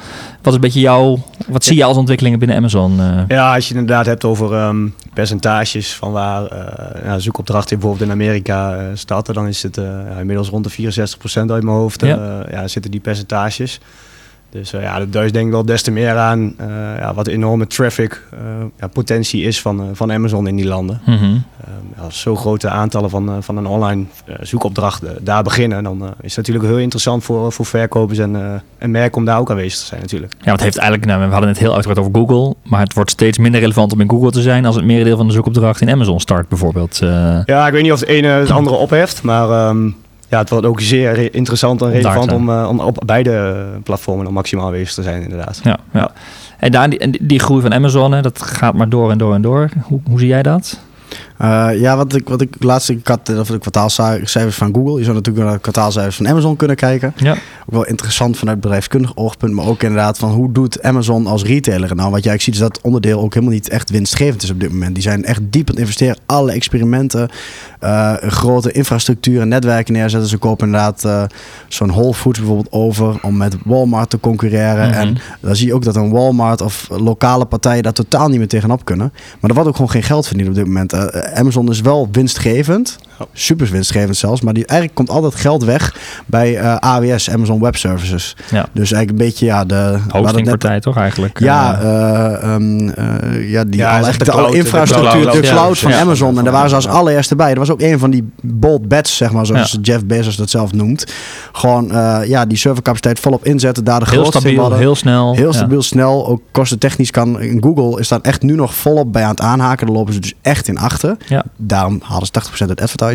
Wat is een beetje jouw, wat zie je als ontwikkelingen binnen Amazon? eh? Ja, als je het inderdaad hebt over ehm, percentages van waar eh zoekopdrachten bijvoorbeeld in Amerika eh, starten, dan is het ja, inmiddels rond de 64% uit mijn hoofd. Ja, zitten die percentages. Dus eh, ja, dat duist denk ik wel des te meer aan eh, ja, wat de enorme traffic eh, ja, potentie is van, van Amazon in die landen. Mhm. Als zo grote aantallen van, van een online zoekopdracht daar beginnen, dan is het natuurlijk heel interessant voor, voor verkopers en, en merken om daar ook aanwezig te zijn natuurlijk. Ja, want het heeft eigenlijk, nou, we hadden het heel uitgebreid over Google, maar het wordt steeds minder relevant om in Google te zijn als het merendeel van de zoekopdracht in Amazon start bijvoorbeeld. Ja, ik weet niet of het ene het andere opheft, maar ehm, ja, het wordt ook zeer interessant en relevant om, eh, om op beide platformen dan maximaal aanwezig te zijn inderdaad. Ja, ja. En, daar, die, en die groei van Amazon, hè, dat gaat maar door en door en door. Hoe, hoe zie jij dat? Eh, ja, wat ik, wat ik laatst ik had, of de kwartaalcijfers van Google. Je zou natuurlijk naar de kwartaalcijfers van Amazon kunnen kijken. Ja. Ook wel interessant vanuit bedrijfskundig oogpunt, maar ook inderdaad van hoe doet Amazon als retailer nou? Wat jij ziet is dat onderdeel ook helemaal niet echt winstgevend is op dit moment. Die zijn echt diep aan het investeren. Alle experimenten, eh, grote infrastructuur en netwerken neerzetten. Ze kopen inderdaad eh, zo'n Whole Foods bijvoorbeeld over om met Walmart te concurreren. Mhm. En dan zie je ook dat een Walmart of lokale partijen daar totaal niet meer tegenop kunnen. Maar er wordt ook gewoon geen geld verdiend op dit moment. Amazon is wel winstgevend. Ja. Super winstgevend zelfs. Maar die, eigenlijk komt altijd geld weg bij eh, AWS, Amazon Web Services. Ja. Dus eigenlijk een beetje ja, de... hadden het net- Hostingpartij toch eigenlijk? Ja, Eh, eh, ehm, eh, ja, die Ja, echt de infrastructuur, cloud, de cloud van Ja. Amazon. En daar waren ze als allereerste bij. Er was ook een van die bold bets, zeg maar, zoals Ja. Jeff Bezos dat zelf noemt. Gewoon eh, ja, die servercapaciteit volop inzetten, daar de heel grootste stabiel, hadden. heel snel. Heel Ja. stabiel, snel. Ook kostentechnisch kan. Google is daar echt nu nog volop bij aan het aanhaken. Daar lopen ze dus echt in achter. Ja. Daarom halen ze 80% uit advertising.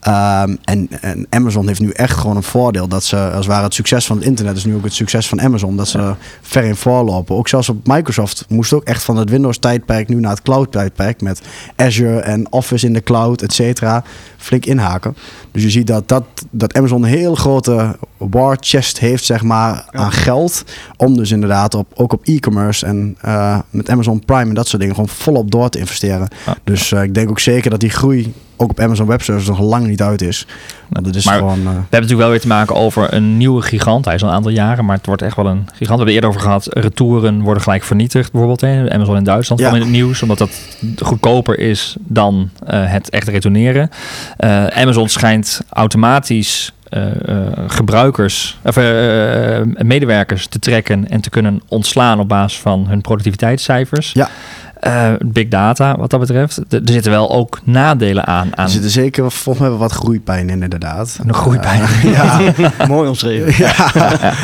Ehm, en, en Amazon heeft nu echt gewoon een voordeel. Dat ze, als het ware het succes van het internet is nu ook het succes van Amazon. Dat ze er ver in voorlopen. Ook zelfs op Microsoft moest ook echt van het Windows tijdperk nu naar het cloud tijdperk. Met Azure en Office in de cloud, et cetera. Flink inhaken. Dus je ziet dat, dat, dat Amazon een heel grote war chest heeft, zeg maar, aan geld. Om dus inderdaad op, ook op e-commerce en eh, met Amazon Prime en dat soort dingen gewoon volop door te investeren. Ja. Dus eh, ik denk ook zeker dat die groei ook op Amazon Web Services nog lang niet uit is. Want het is Maar- gewoon... eh, We hebben natuurlijk wel weer te maken over een nieuwe gigant. Hij is al een aantal jaren, maar het wordt echt wel een gigant. We hebben het eerder over gehad. Retouren worden gelijk vernietigd, bijvoorbeeld. Hè. Amazon in Duitsland Ja. kwam in het nieuws, omdat dat goedkoper is dan eh, het echt retourneren. Eh, Amazon schijnt automatisch eh, eh, gebruikers, of eh, eh, medewerkers te trekken en te kunnen ontslaan op basis van hun productiviteitscijfers. Ja. Eh, big data, wat dat betreft. Er er zitten wel ook nadelen aan. aan er zitten zeker volgens mij wel wat groeipijn in, inderdaad. Een groeipijn. Eh, <laughs> ja. <laughs> Mooi omschreven. ja. <laughs>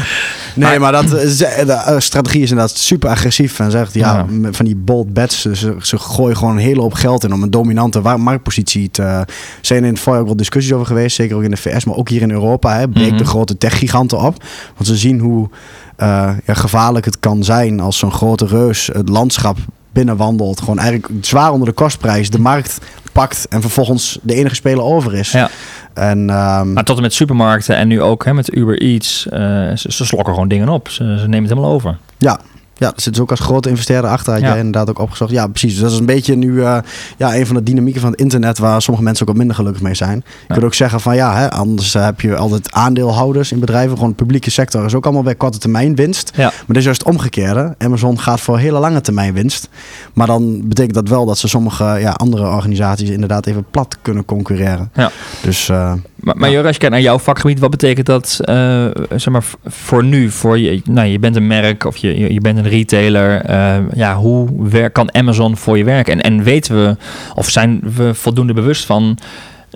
Nee, maar dat, is- de eh, strategie is inderdaad super agressief. En zegt, ja, van die bold bets. Ze, ze gooien gewoon een hele hoop geld in om een dominante marktpositie te... Er zijn in het voorjaar ook wel discussies over geweest. Zeker ook in de VS, maar ook hier in Europa. Hè, breekt Mhm. de grote techgiganten op. Want ze zien hoe eh, ja, gevaarlijk het kan zijn als zo'n grote reus het landschap binnenwandelt. Gewoon eigenlijk zwaar onder de kostprijs de markt pakt en vervolgens de enige speler over is. Ja. En ehm, Maar tot en met supermarkten en nu ook hè, met Uber Eats. eh, ze, ze slokken gewoon dingen op. Ze, ze nemen het helemaal over. Ja, ja, er zit dus ook als grote investeerder achter. Had Ja. jij inderdaad ook opgezocht. Ja, precies. Dus dat is een beetje nu eh, ja, een van de dynamieken van het internet... waar sommige mensen ook wat minder gelukkig mee zijn. Je kunt ook zeggen van ja, hè, anders eh, heb je altijd aandeelhouders in bedrijven. Gewoon de publieke sector is ook allemaal bij korte termijn winst. Ja. Maar dit is juist het omgekeerde. Amazon gaat voor hele lange termijn winst. Maar dan betekent dat wel dat ze sommige ja, andere organisaties inderdaad even plat kunnen concurreren. Ja. Dus eh, Maar, maar Ja. Jurre, als je kijkt naar jouw vakgebied, wat betekent dat eh, zeg maar, voor nu? Voor je, nou, je bent een merk of je, je, je bent een retailer. eh, ja, hoe wer- kan Amazon voor je werken? En, en weten we, of zijn we voldoende bewust van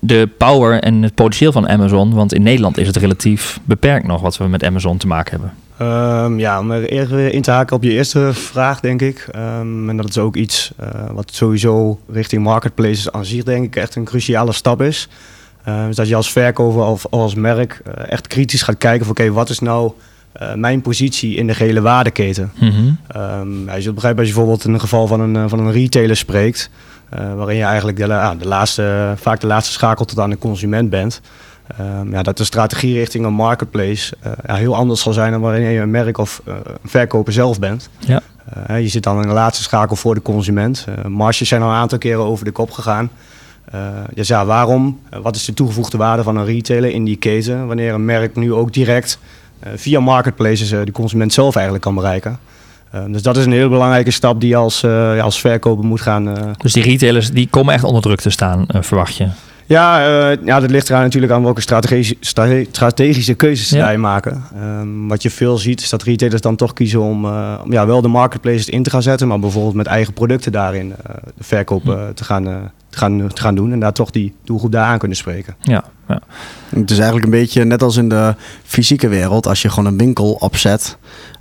de power en het potentieel van Amazon? Want in Nederland is het relatief beperkt nog wat we met Amazon te maken hebben. Ehm, ja, om er eerder in te haken op je eerste vraag, denk ik. Ehm, en dat is ook iets uh, wat sowieso richting marketplaces aan zich, denk ik, echt een cruciale stap is. Uh, dus dat je als verkoper of als merk uh, echt kritisch gaat kijken van oké, okay, wat is nou uh, mijn positie in de gehele waardeketen? Mm -hmm. um, ja, je zult begrijpen als je bijvoorbeeld in een geval van een, van een retailer spreekt, waarin je eigenlijk de, de, laatste, vaak de laatste schakel tot aan de consument bent. Um, ja, dat de strategie richting een marketplace ja, heel anders zal zijn dan wanneer je een merk of een verkoper zelf bent. Ja. je zit dan in de laatste schakel voor de consument. marges zijn al een aantal keren over de kop gegaan. Uh, dus ja, waarom? Uh, wat is de toegevoegde waarde van een retailer in die keten? Wanneer een merk nu ook direct uh, via marketplaces de consument zelf eigenlijk kan bereiken. dus dat is een heel belangrijke stap die je als, ja, als verkoper moet gaan. Dus die retailers die komen echt onder druk te staan, verwacht je? Ja, ja, dat ligt eraan natuurlijk aan welke strategische, strategische keuzes ja. zij maken. Um, wat je veel ziet is dat retailers dan toch kiezen om, ja, wel de marketplaces in te gaan zetten, maar bijvoorbeeld met eigen producten daarin de verkoop te gaan te gaan, te gaan doen. En daar toch die doelgroep daar aan kunnen spreken. Ja, ja. Het is eigenlijk een beetje net als in de fysieke wereld. Als je gewoon een winkel opzet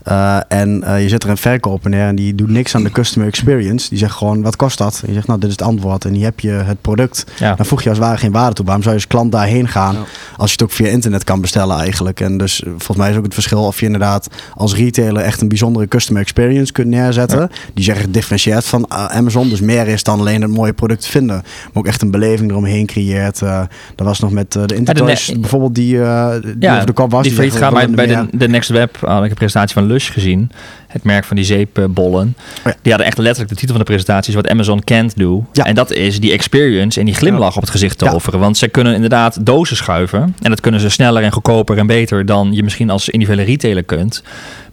uh, en uh, je zet er een verkoper neer en die doet niks aan de customer experience. Die zegt gewoon, wat kost dat? En je zegt, nou, dit is het antwoord. En hier heb je het product. Ja. Dan voeg je als het ware geen waarde toe. Waarom zou je als klant daarheen gaan? Ja. Als je het ook via internet kan bestellen eigenlijk. En dus volgens mij is ook het verschil of je inderdaad als retailer echt een bijzondere customer experience kunt neerzetten. Ja. Die zeg ik gedifferentieerd van uh, Amazon. Dus meer is dan alleen het mooie product vinden. Maar ook echt een beleving eromheen creëert. dat was nog met de Intertoys de bijvoorbeeld die, die ja, over de kop was. Die failliet gaat bij, bij de, de Next Web had ik een presentatie van Lush gezien. Het merk van die zeepbollen. Oh ja. Die hadden echt letterlijk de titel van de presentatie is wat Amazon can't do. Ja. En dat is die experience en die glimlach op het gezicht toveren. Want ze kunnen inderdaad dozen schuiven. En dat kunnen ze sneller en goedkoper en beter dan je misschien als individuele retailer kunt.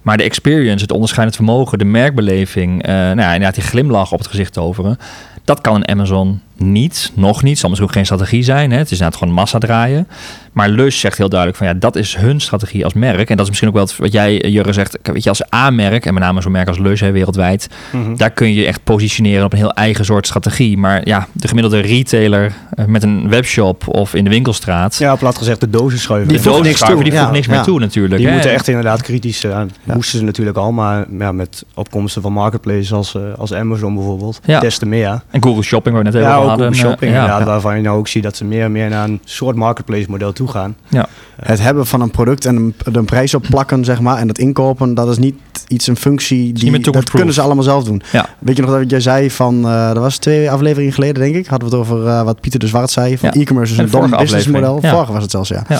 Maar de experience, het onderscheidend vermogen, de merkbeleving, uh, nou ja, inderdaad die glimlach op het gezicht toveren. Dat kan een Amazon niet, nog niet. Zal misschien ook geen strategie zijn. Hè? Het is inderdaad gewoon massa draaien. Maar Lush zegt heel duidelijk van ja, dat is hun strategie als merk. En dat is misschien ook wel wat jij, Jurre, zegt. Weet je, als A-merk, en met name zo'n merk als Lush hè, wereldwijd, mm -hmm. daar kun je echt positioneren op een heel eigen soort strategie. Maar ja, de gemiddelde retailer uh, met een webshop of in de winkelstraat. Ja, plat gezegd, de dozen schuiven. Die voegt niks toe. Die voegt ja, niks meer toe natuurlijk. Die hè? moeten echt inderdaad kritisch, uh, moesten ze natuurlijk al, maar ja, met opkomsten van marketplaces als, uh, als Amazon bijvoorbeeld, Ja. des te meer. En Google Shopping, waar we net Ja, ook hadden. op shopping, eh, ja. inderdaad, waarvan je nou ook ziet dat ze meer en meer naar een soort marketplace model toe gaan. Ja. Het hebben van een product en een, een prijs op plakken, zeg maar, en dat inkopen, dat is niet iets een functie die dat kunnen ze allemaal zelf doen. Ja. Weet je nog dat jij zei van, eh dat was twee afleveringen geleden, denk ik, hadden we het over eh, wat Pieter de Zwart zei van Ja. e-commerce is En een dom vorige business aflevering. model. Ja. Vorige was het zelfs, ja. Ja.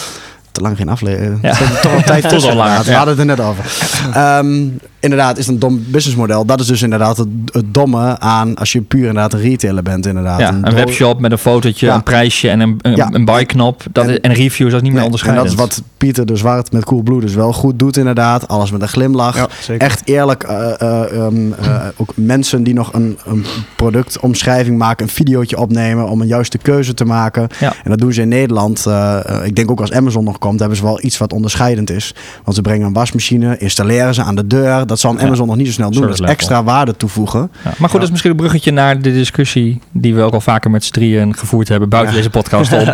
Te lang geen aflevering. Ja. <laughs> Toch wel tijd Tot al inderdaad. We hadden het er net over. <laughs> Ehm, inderdaad, is een dom businessmodel. Dat is dus inderdaad het, het domme aan als je puur inderdaad een retailer bent. Inderdaad. Ja, een webshop met een fotootje, Ja. een prijsje en een, een, Ja. een buy-knop. Dat En- is, en reviews, dat is niet meer Nee, en onderscheidend. dat is wat Pieter de Zwart met Coolblue dus wel goed doet inderdaad. Alles met een glimlach. Echt eerlijk. eh, eh, ehm, eh, ook mensen die nog een, een productomschrijving maken, een videootje opnemen om een juiste keuze te maken. Ja. En dat doen ze in Nederland. ik denk ook als Amazon nog komt, hebben ze wel iets wat onderscheidend is. Want ze brengen een wasmachine, installeren ze aan de deur. Dat zal een. Amazon nog niet zo snel doen. Service Dus extra waarde toevoegen. Ja, maar goed, dat is misschien een bruggetje naar de discussie die we ook al vaker met z'n drieën gevoerd hebben buiten deze podcast om. <laughs>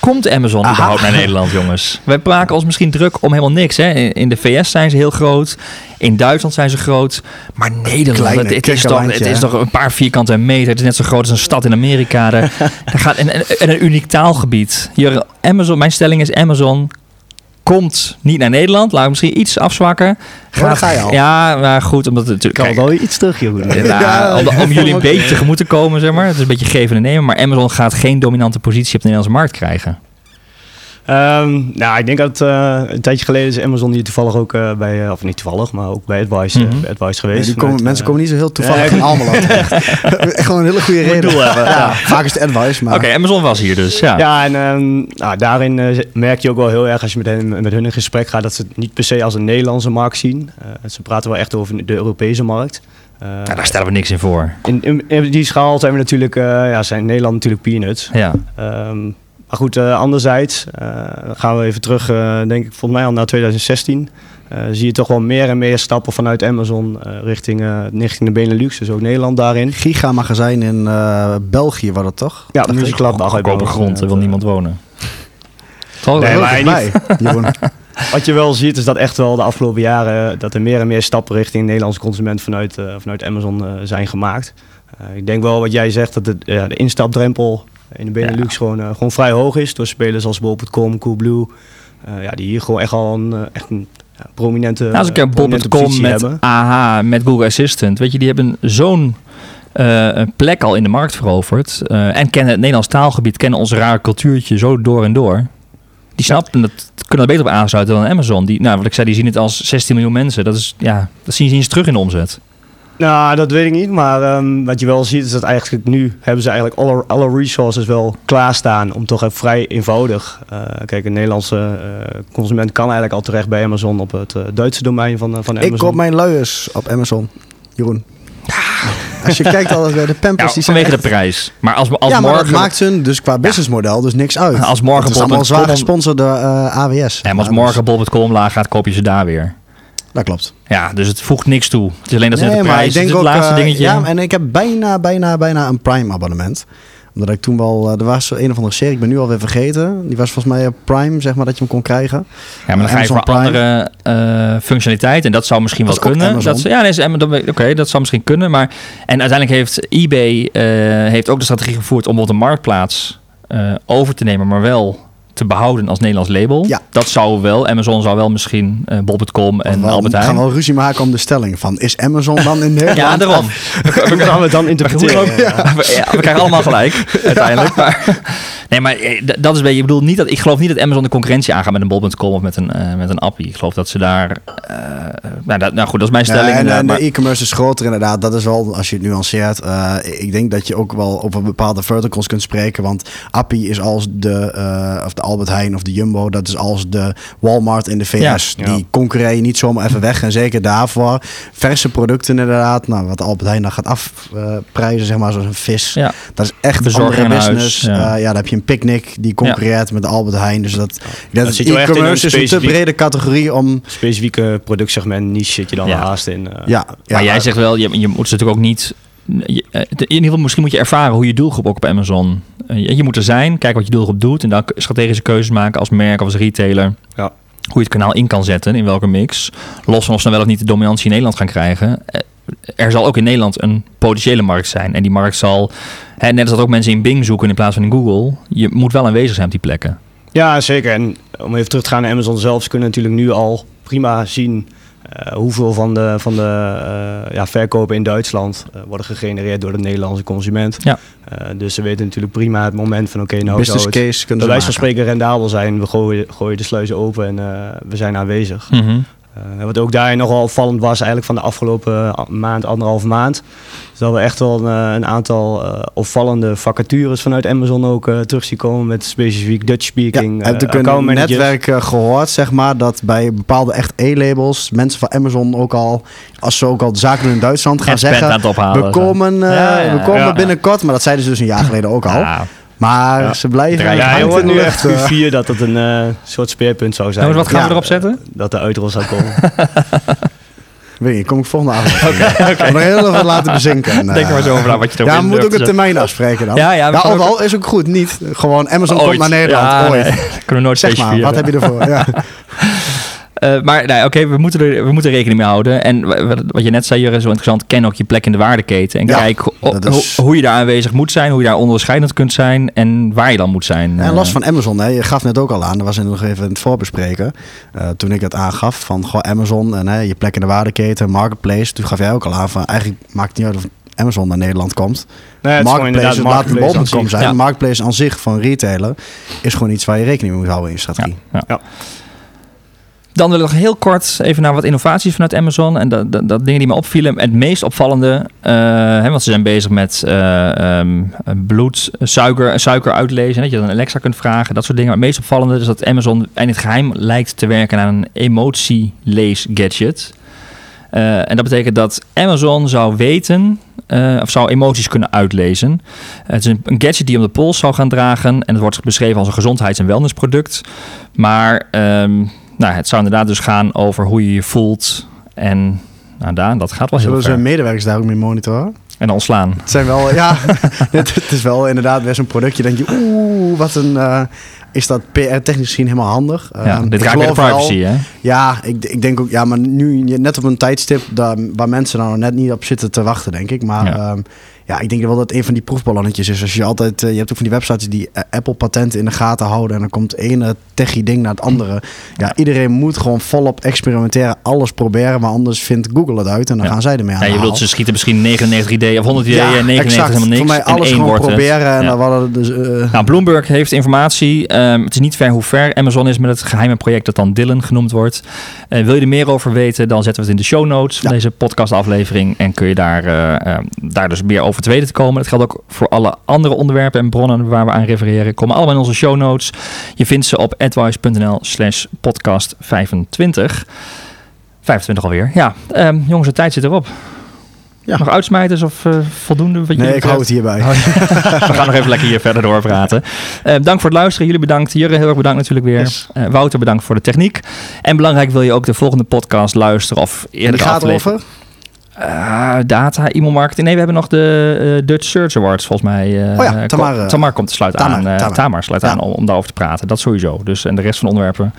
Komt Amazon Aha. überhaupt naar Nederland, jongens? Wij maken ons misschien druk om helemaal niks. Hè? In- de VS zijn ze heel groot. In Duitsland zijn ze groot. Maar Nederland, Kleine het, is toch, het is toch een paar vierkante meter. Het is net zo groot als een stad in Amerika. Daar, daar gaat, en, en, en een uniek taalgebied. Hier, Amazon, mijn stelling is Amazon komt niet naar Nederland. Laat ik misschien iets afzwakken. daar ga je al. Ja, maar goed, omdat het natuurlijk... Kan wel iets terug, Jeroen. Ja, Ja, om, om jullie een <laughs> beetje tegemoet te komen, zeg maar. Het is een beetje geven en nemen. Maar Amazon gaat geen dominante positie op de Nederlandse markt krijgen. Ehm, nou, ik denk dat eh, een tijdje geleden is Amazon hier toevallig ook eh, bij, eh, of niet toevallig, maar ook bij Advice, bij Advice geweest. die komen, mensen komen niet zo heel toevallig in Almelo. <laughs> <laughs> Echt gewoon een hele goede reden. doel hebben, ja. Vaak is het advice, maar... Oké, Amazon was hier dus, ja. Ja, en ehm, nou, daarin merk je ook wel heel erg als je met, hen, met hun in gesprek gaat dat ze het niet per se als een Nederlandse markt zien. Eh, ze praten wel echt over de Europese markt. Daar stellen we niks in voor. in, in, in die schaal zijn we natuurlijk, eh, ja, zijn Nederland natuurlijk peanuts. Ja, Ehm, Maar goed, eh, anderzijds eh, gaan we even terug, eh, denk ik, volgens mij al naar 2016. Eh, zie je toch wel meer en meer stappen vanuit Amazon eh, richting, eh, richting de Benelux, dus ook Nederland daarin. Gigamagazijn in eh, België was dat toch? Ja. Muzieklab uit Goedkope België, grond, er wil niemand wonen. Toch? Nee, maar <laughs> Jeroen. Wat je wel ziet is dat echt wel de afgelopen jaren dat er meer en meer stappen richting de Nederlandse consument vanuit, eh, vanuit Amazon eh, zijn gemaakt. Eh, ik denk wel wat jij zegt dat de, ja, de instapdrempel in de Benelux gewoon, eh, gewoon vrij hoog is door spelers als bol.com, Coolblue. eh ja, die hier gewoon echt al een, eh, echt een ja, prominente, Nou, als ik positie met hebben. AH, met Google Assistant, weet je, die hebben zo'n plek al in de markt veroverd. en kennen het Nederlands taalgebied, kennen ons rare cultuurtje zo door en door. Die snappen dat, kunnen er beter op aansluiten dan Amazon. Die, nou, wat ik zei, die zien het als 16 miljoen mensen. Dat is, ja, dat zien ze eens terug in de omzet. Nou, dat weet ik niet. Maar ehm, wat je wel ziet is dat eigenlijk nu hebben ze eigenlijk alle, alle resources wel klaarstaan om toch even vrij eenvoudig. eh, kijk, een Nederlandse eh, consument kan eigenlijk al terecht bij Amazon op het eh, Duitse domein van, van Amazon. Ik koop mijn luiers op Amazon, Jeroen. Als je kijkt al bij de Pampers, Ja, die zijn vanwege echt- de prijs. Maar als, als ja, maar morgen... dat maakt hun dus qua businessmodel dus niks uit. Als morgen het is allemaal zwaar gesponsord door eh, AWS. Ja, maar als Ja, morgen bol.com omlaag gaat, koop je ze daar weer. Dat klopt. Ja, dus het voegt niks toe. Het is alleen dat ze Nee, de prijs. ik denk het ook, laatste eh, dingetje. Ja, en ik heb bijna, bijna, bijna een Prime abonnement. Omdat ik toen wel, eh, er was zo een of andere serie, ik ben nu alweer vergeten. Die was volgens mij op Prime, zeg maar, dat je hem kon krijgen. Ja, maar dan ga je voor andere eh functionaliteit. En dat zou misschien Dat wel kunnen. Dat, ja, nee, dat oké, dat zou misschien kunnen. Maar, en uiteindelijk heeft eBay eh, heeft ook de strategie gevoerd om bijvoorbeeld een marktplaats eh, over te nemen, maar wel te behouden als Nederlands label. Ja. Dat zou wel. Amazon zou wel misschien eh bol.com en we Albert gaan Heijn. wel ruzie maken om de stelling van, is Amazon dan in <laughs> Nederland? Ja, daarom. <laughs> Hoe gaan we het dan <laughs> interpreteren? Ja, we, ja, we krijgen allemaal gelijk, uiteindelijk. Maar, nee, maar eh, dat is een beetje... Ik bedoel, niet dat, ik geloof niet dat Amazon de concurrentie aangaat met een bol.com of met een, eh, met een appie. Ik geloof dat ze daar... eh, nou, dat, nou goed, dat is mijn Ja, stelling. en, inderdaad, en maar- de e-commerce is groter inderdaad. Dat is wel, als je het nuanceert. eh, ik denk dat je ook wel op een bepaalde verticals kunt spreken. Want Appie is als de, eh, of de Albert Heijn of de Jumbo. Dat is als de Walmart in de VS. Ja. Ja. Die concurreer je niet zomaar even weg. En zeker daarvoor verse producten inderdaad. Nou, wat Albert Heijn dan gaat afprijzen, zeg maar, zoals een vis. ja. Dat is echt andere huis, business. ja. Ja. ja, dan heb je een picknick die concurreert met Albert Heijn. Dus dat, dat zit je wel echt in een e-commerce is een te brede categorie om... Specifieke productsegment niche zit je dan Ja. haast in. eh. Ja, ja, maar jij zegt wel, je, je moet ze natuurlijk ook niet... je- eh, in ieder geval, misschien moet je ervaren hoe je doelgroep ook op Amazon... eh, je, je moet er zijn, kijken wat je doelgroep doet... en dan strategische keuzes maken als merk of als retailer... Ja. hoe je het kanaal in kan zetten, in welke mix. Los van of ze dan wel of niet de dominantie in Nederland gaan krijgen. Er zal ook in Nederland een potentiële markt zijn. En die markt zal, hè, net als dat ook mensen in Bing zoeken in plaats van in Google... je moet wel aanwezig zijn op die plekken. Ja, zeker. En om even terug te gaan naar Amazon zelf, ze kunnen natuurlijk nu al prima zien eh, hoeveel van de, van de eh, ja, verkopen in Duitsland eh, worden gegenereerd door de Nederlandse consument. Ja. Eh, dus ze weten natuurlijk prima het moment van oké, nou business zou het case kunnen bij ze wijze van spreken rendabel zijn. We gooien, gooien de sluizen open en eh, we zijn aanwezig. Mhm. Eh, en wat ook daarin nogal opvallend was eigenlijk van de afgelopen a- maand, anderhalf maand. Is dat we echt wel een, eh, een aantal eh, opvallende vacatures vanuit Amazon ook eh, terug zien komen. Met specifiek Dutch Ja, speaking heb eh, ik een netwerk eh, gehoord, zeg maar, dat bij bepaalde echt E-labels mensen van Amazon ook al, als ze ook al zaken in Duitsland gaan zeggen, ophalen. we komen, eh, Ja, ja, we komen ja. binnenkort, maar dat zeiden ze dus een jaar geleden ook al. Maar Ja. ze blijven. Ja, je hoort nu echt eh. Q4 dat het een eh, soort speerpunt zou zijn. Nou, wat gaan we erop zetten? Dat de uitrol zou komen. <laughs> Weet je, kom ik volgende avond. Oké, Nog heel even laten bezinken. En, Denk er maar eh, zo over na wat je Ja, moeten ook een te termijn afspreken dan. Ja, ja, al is ook goed, niet. Gewoon Amazon Ooit. komt naar Nederland, Ja, ooit. nee, kunnen we nooit Zeg maar, wat vieren. heb je ervoor? Ja. <laughs> Eh, maar nee, oké, we, moeten er, we moeten er rekening mee houden. En wa- wat, je net zei, Jurre, zo interessant. Ken ook je plek in de waardeketen. En Ja, kijk ho- dat is- ho- hoe je daar aanwezig moet zijn. Hoe je daar onderscheidend kunt zijn. En waar je dan moet zijn. En Eh, los van Amazon, hè, je gaf net ook al aan, dat was in nog even in het voorbespreken. eh, toen ik het aangaf van gewoon Amazon en hè, je plek in de waardeketen, marketplace. Toen gaf jij ook al aan van eigenlijk maakt het niet uit of Amazon naar Nederland komt. Nee, het is gewoon inderdaad marketplace, laat het bol.com zijn. Ja. De marketplace aan zich van retailer is gewoon iets waar je rekening mee moet houden in je strategie. ja. Ja. Dan wil ik nog heel kort even naar wat innovaties vanuit Amazon. En dat, dat, dingen die me opvielen. Het meest opvallende, eh, hè, want ze zijn bezig met ehm, bloed, suiker, suiker uitlezen. Dat je dan Alexa kunt vragen, dat soort dingen. Maar het meest opvallende is dat Amazon in het geheim lijkt te werken aan een emotielees gadget. Eh, en dat betekent dat Amazon zou weten of zou emoties kunnen uitlezen. het is een, gadget die om de pols zou gaan dragen en het wordt beschreven als een gezondheids- en wellnessproduct. Maar um, nou, het zou inderdaad dus gaan over hoe je je voelt en nou, Daan, dat gaat wel heel Zullen ver. Zullen medewerkers daar ook mee monitoren? En ontslaan. Het zijn wel, ja, <laughs> <laughs> het, het, is wel inderdaad best een productje. Denk je, oeh, wat een, uh, is dat PR-technisch misschien helemaal handig. Ja, um, dit raakt weer de privacy, wel, hè? Ja, ik, ik denk ook, ja, maar nu net op een tijdstip daar, waar mensen nou net niet op zitten te wachten, denk ik. Maar ja. Um, ja, ik denk wel dat een van die proefballonnetjes is. Als je altijd, uh, je hebt ook van die websites die uh, Apple-patenten in de gaten houden. En dan komt ene techie ding naar het andere. Ja, iedereen moet gewoon volop experimenteren, alles proberen. Maar anders vindt Google het uit en dan ja. gaan zij ermee aan ja, je bedoelt, ze schieten misschien 99 ideeën of 100 ideeën ja, en 99 exact. helemaal niks. Voor mij alles gewoon wordt proberen. Het. En Ja. dan hadden dus, uh, Nou, Bloomberg heeft informatie. Um, het is niet ver hoe ver Amazon is met het geheime project dat dan Dylan genoemd wordt. Uh, wil je er meer over weten, dan zetten we het in de show notes van deze podcastaflevering. En kun je daar, uh, daar dus meer over te weten te komen. Dat geldt ook voor alle andere onderwerpen en bronnen waar we aan refereren. Komen allemaal in onze show notes. Je vindt ze op advice.nl slash podcast 25. 25 alweer. Ja, um, jongens, de tijd zit erop. Ja. Nog uitsmijters of uh, voldoende? Wat nee, ik hou het hierbij. <laughs> we gaan nog even lekker hier verder doorpraten. Uh, dank voor het luisteren. Jullie bedankt. Jurre, heel erg bedankt natuurlijk weer. Yes. Uh, Wouter, bedankt voor de techniek. En belangrijk, wil je ook de volgende podcast luisteren of eerder gaat over? Uh, data, e-mailmarketing. Nee, we hebben nog de uh, Dutch Search Awards volgens mij. Uh, oh ja, Tamar, kom, Tamar komt te sluiten aan. Tamar. Tamar sluit ja. aan om, om daarover te praten. Dat sowieso. Dus, en de rest van de onderwerpen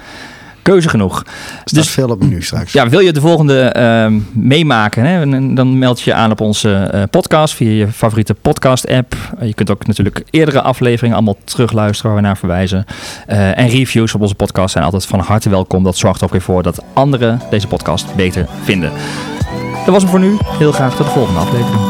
keuze genoeg. Er dus veel op menu straks. Ja, wil je de volgende uh, meemaken? Hè? Dan meld je je aan op onze podcast via je favoriete podcast-app. Je kunt ook natuurlijk eerdere afleveringen allemaal terugluisteren waar we naar verwijzen. En reviews op onze podcast zijn altijd van harte welkom. Dat zorgt ook weer voor dat anderen deze podcast beter vinden. Dat was hem voor nu. Heel graag tot de volgende aflevering.